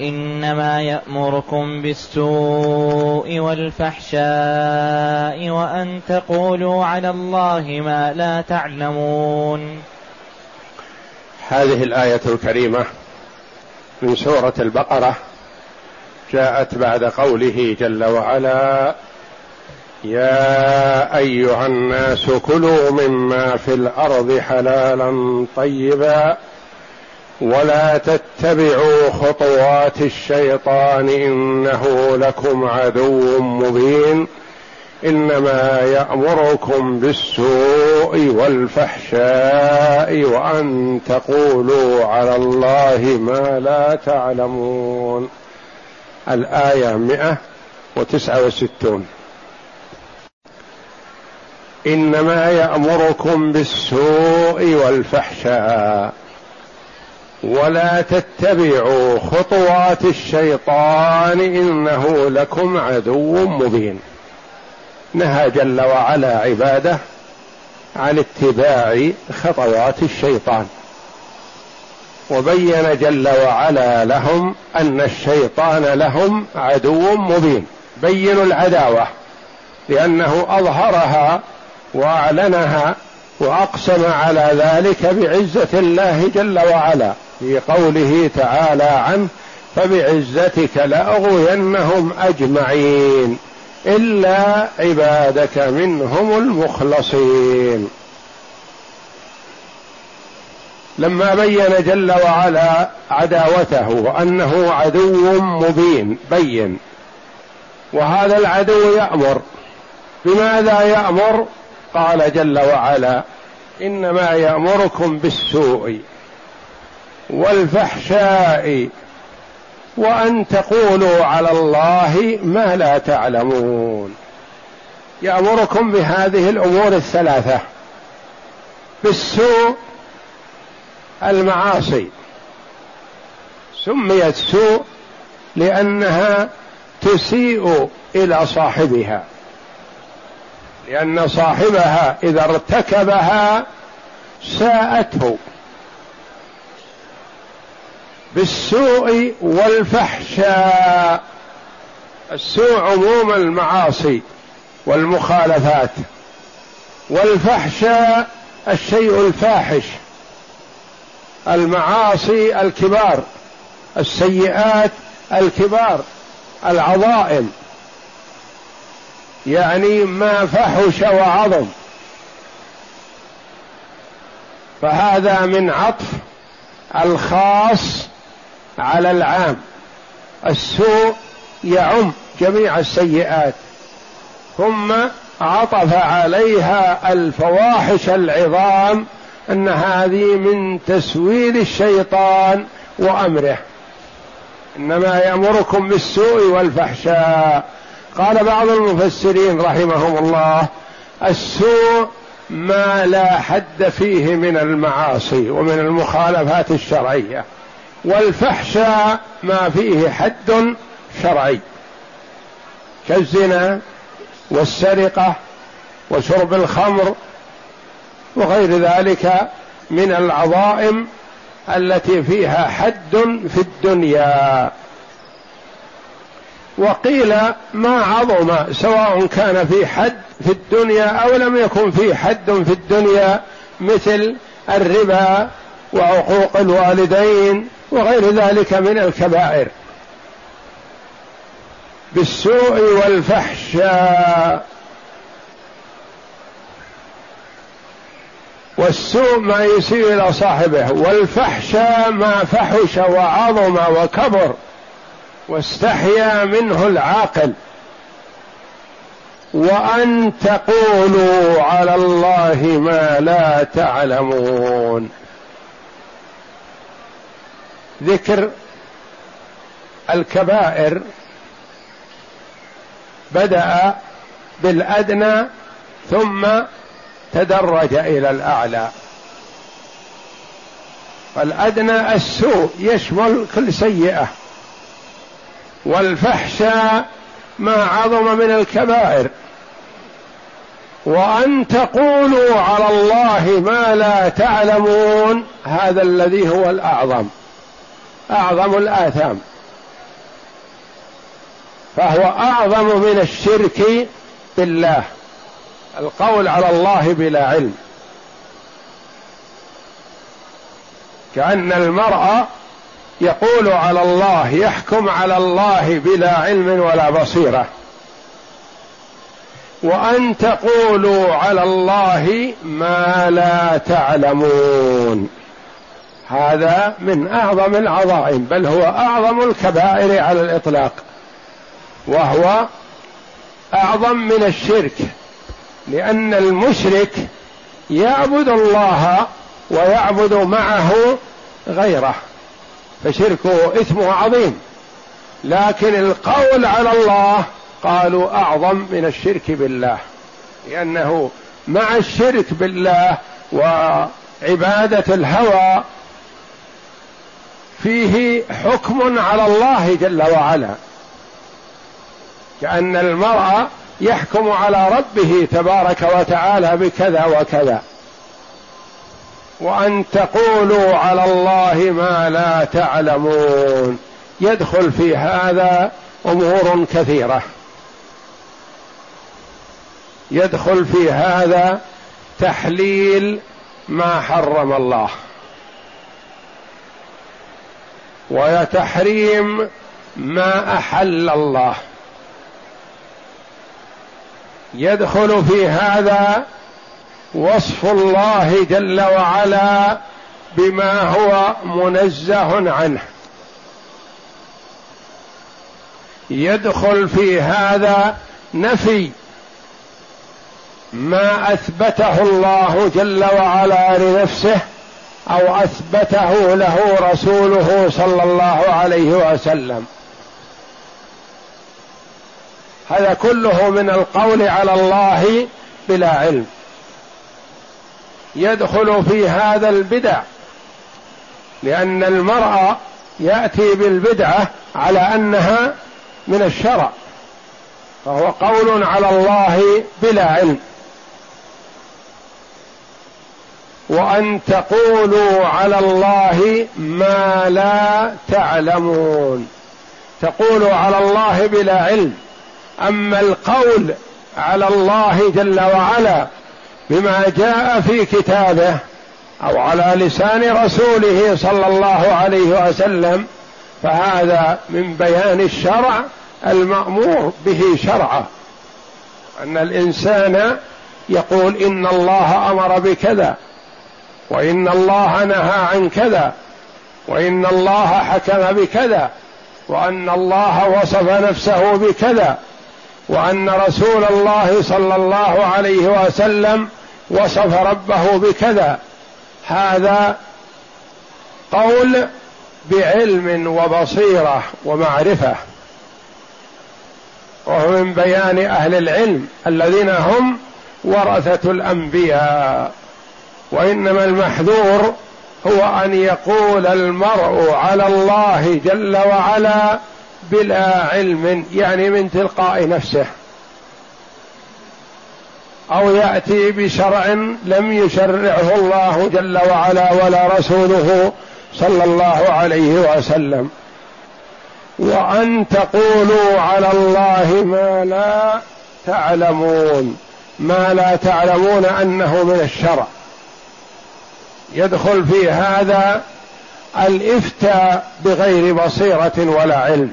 إنما يأمركم بالسوء والفحشاء وأن تقولوا على الله ما لا تعلمون. هذه الآية الكريمة من سورة البقرة جاءت بعد قوله جل وعلا يا أيها الناس كلوا مما في الأرض حلالا طيبا ولا تتبعوا خطوات الشيطان إنه لكم عدو مبين إنما يأمركم بالسوء والفحشاء وأن تقولوا على الله ما لا تعلمون. الآية مئة وتسعة وستون. إنما يأمركم بالسوء والفحشاء. ولا تتبعوا خطوات الشيطان إنه لكم عدو مبين. نهى جل وعلا عباده عن اتباع خطوات الشيطان. وبين جل وعلا لهم أن الشيطان لهم عدو مبين. بينوا العداوة لأنه أظهرها وأعلنها وأقسم على ذلك بعزة الله جل وعلا. في قوله تعالى عنه فبعزتك لأغوينهم أجمعين إلا عبادك منهم المخلصين. لما بين جل وعلا عداوته وأنه عدو مبين بين. وهذا العدو يأمر. بماذا يأمر؟ قال جل وعلا إنما يأمركم بالسوء. والفحشاء وأن تقولوا على الله ما لا تعلمون. يأمركم بهذه الأمور الثلاثة بالسوء المعاصي. سميت سوء لأنها تسيء إلى صاحبها. لأن صاحبها إذا ارتكبها ساءته. بالسوء والفحشاء. السوء عموم المعاصي والمخالفات. والفحشاء الشيء الفاحش. المعاصي الكبار. السيئات الكبار. العظائم. يعني ما فحش وعظم. فهذا من عطف الخاص على العام. السوء يعم جميع السيئات. ثم عطف عليها الفواحش العظام أن هذه من تسويل الشيطان وأمره. إنما يأمركم بالسوء والفحشاء. قال بعض المفسرين رحمهم الله السوء ما لا حد فيه من المعاصي ومن المخالفات الشرعية. والفحشاء ما فيه حد شرعي. كالزنا والسرقة وشرب الخمر وغير ذلك من العظائم التي فيها حد في الدنيا. وقيل ما عظم سواء كان في حد في الدنيا أو لم يكن في حد في الدنيا مثل الربا وعقوق الوالدين وغير ذلك من الكبائر. بالسوء والفحشاء. والسوء ما يسيء إلى صاحبه والفحشاء ما فحش وعظم وكبر واستحيا منه العاقل. وأن تقولوا على الله ما لا تعلمون. ذكر الكبائر بدأ بالأدنى ثم تدرج إلى الأعلى. فالأدنى السوء يشمل كل سيئة والفحشاء ما عظم من الكبائر. وأن تقولوا على الله ما لا تعلمون هذا الذي هو الأعظم. أعظم الآثام. فهو أعظم من الشرك بالله. القول على الله بلا علم. كأن المرأة يقول على الله يحكم على الله بلا علم ولا بصيرة. وأن تقولوا على الله ما لا تعلمون. هذا من أعظم العظائم بل هو أعظم الكبائر على الإطلاق وهو أعظم من الشرك لأن المشرك يعبد الله ويعبد معه غيره فشركه اثمه عظيم لكن القول على الله قالوا أعظم من الشرك بالله لأنه مع الشرك بالله وعبادة الهوى فيه حكم على الله جل وعلا. كأن المرء يحكم على ربه تبارك وتعالى بكذا وكذا. وأن تقولوا على الله ما لا تعلمون. يدخل في هذا أمور كثيرة. يدخل في هذا تحليل ما حرم الله. وتحريم ما أحل الله. يدخل في هذا وصف الله جل وعلا بما هو منزه عنه. يدخل في هذا نفي ما أثبته الله جل وعلا لنفسه أو أثبته له رسوله صلى الله عليه وسلم. هذا كله من القول على الله بلا علم. يدخل في هذا البدع لأن المرأة يأتي بالبدعة على أنها من الشرع فهو قول على الله بلا علم. وأن تقولوا على الله ما لا تعلمون. تقولوا على الله بلا علم. أما القول على الله جل وعلا بما جاء في كتابه أو على لسان رسوله صلى الله عليه وسلم فهذا من بيان الشرع المأمور به شرعا أن الإنسان يقول إن الله أمر بكذا وإن الله نهى عن كذا وإن الله حكم بكذا وأن الله وصف نفسه بكذا وأن رسول الله صلى الله عليه وسلم وصف ربه بكذا. هذا قول بعلم وبصيرة ومعرفة. وهو من بيان أهل العلم الذين هم ورثة الأنبياء. وإنما المحذور هو أن يقول المرء على الله جل وعلا بلا علم يعني من تلقاء نفسه. أو يأتي بشرع لم يشرعه الله جل وعلا ولا رسوله صلى الله عليه وسلم. وأن تقولوا على الله ما لا تعلمون. ما لا تعلمون أنه من الشرع. يدخل في هذا الافتاء بغير بصيرة ولا علم.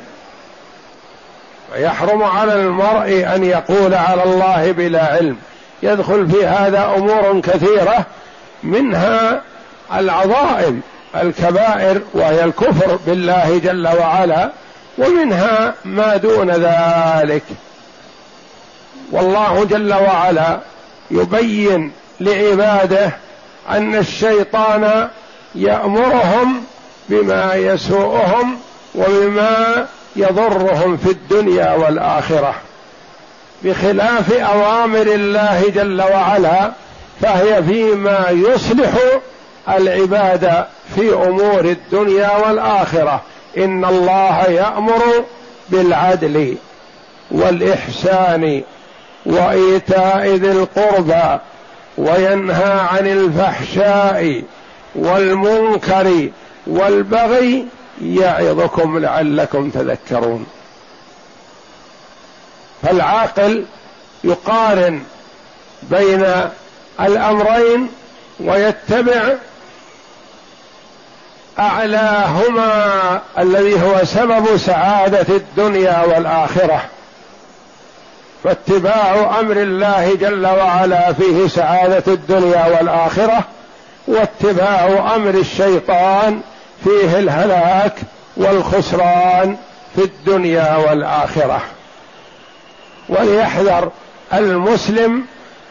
ويحرم على المرء أن يقول على الله بلا علم. يدخل في هذا أمور كثيرة منها العظائم الكبائر وهي الكفر بالله جل وعلا ومنها ما دون ذلك. والله جل وعلا يبين لعباده أن الشيطان يأمرهم بما يسوءهم وبما يضرهم في الدنيا والآخرة. بخلاف أوامر الله جل وعلا فهي فيما يصلح العباد في أمور الدنيا والآخرة. إن الله يأمر بالعدل والإحسان وإيتاء ذي القربى وينهى عن الفحشاء والمنكر والبغي يعظكم لعلكم تذكرون. فالعاقل يقارن بين الأمرين ويتبع أعلاهما الذي هو سبب سعادة الدنيا والآخرة. فاتباع أمر الله جل وعلا فيه سعادة الدنيا والآخرة واتباع أمر الشيطان فيه الهلاك والخسران في الدنيا والآخرة. وليحذر المسلم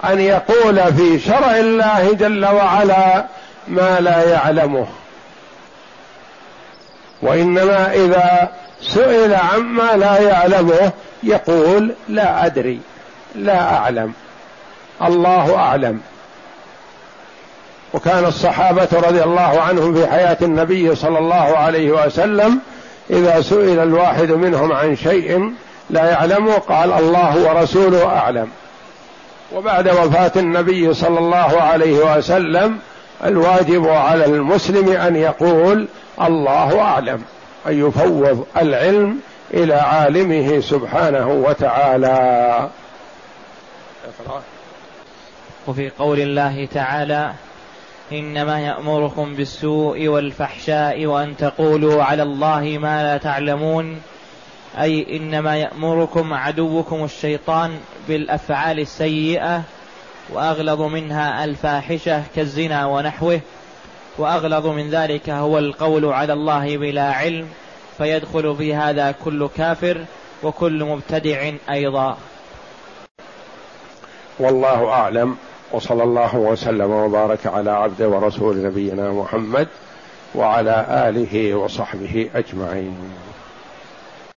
أن يقول في شرع الله جل وعلا ما لا يعلمه. وإنما إذا سئل عما لا يعلمه يقول لا أدري لا أعلم. الله أعلم. وكان الصحابة رضي الله عنهم في حياة النبي صلى الله عليه وسلم إذا سئل الواحد منهم عن شيء لا يعلمه قال الله ورسوله أعلم. وبعد وفاة النبي صلى الله عليه وسلم الواجب على المسلم أن يقول الله أعلم أن يفوض العلم إلى عالمه سبحانه وتعالى. وفي قول الله تعالى إنما يأمركم بالسوء والفحشاء وأن تقولوا على الله ما لا تعلمون أي إنما يأمركم عدوكم الشيطان بالأفعال السيئة وأغلظ منها الفاحشة كالزنا ونحوه وأغلظ من ذلك هو القول على الله بلا علم. فيدخل في هذا كل كافر وكل مبتدع أيضا. والله أعلم وصلى الله وسلم وبارك على عبده ورسول نبينا محمد وعلى آله وصحبه أجمعين.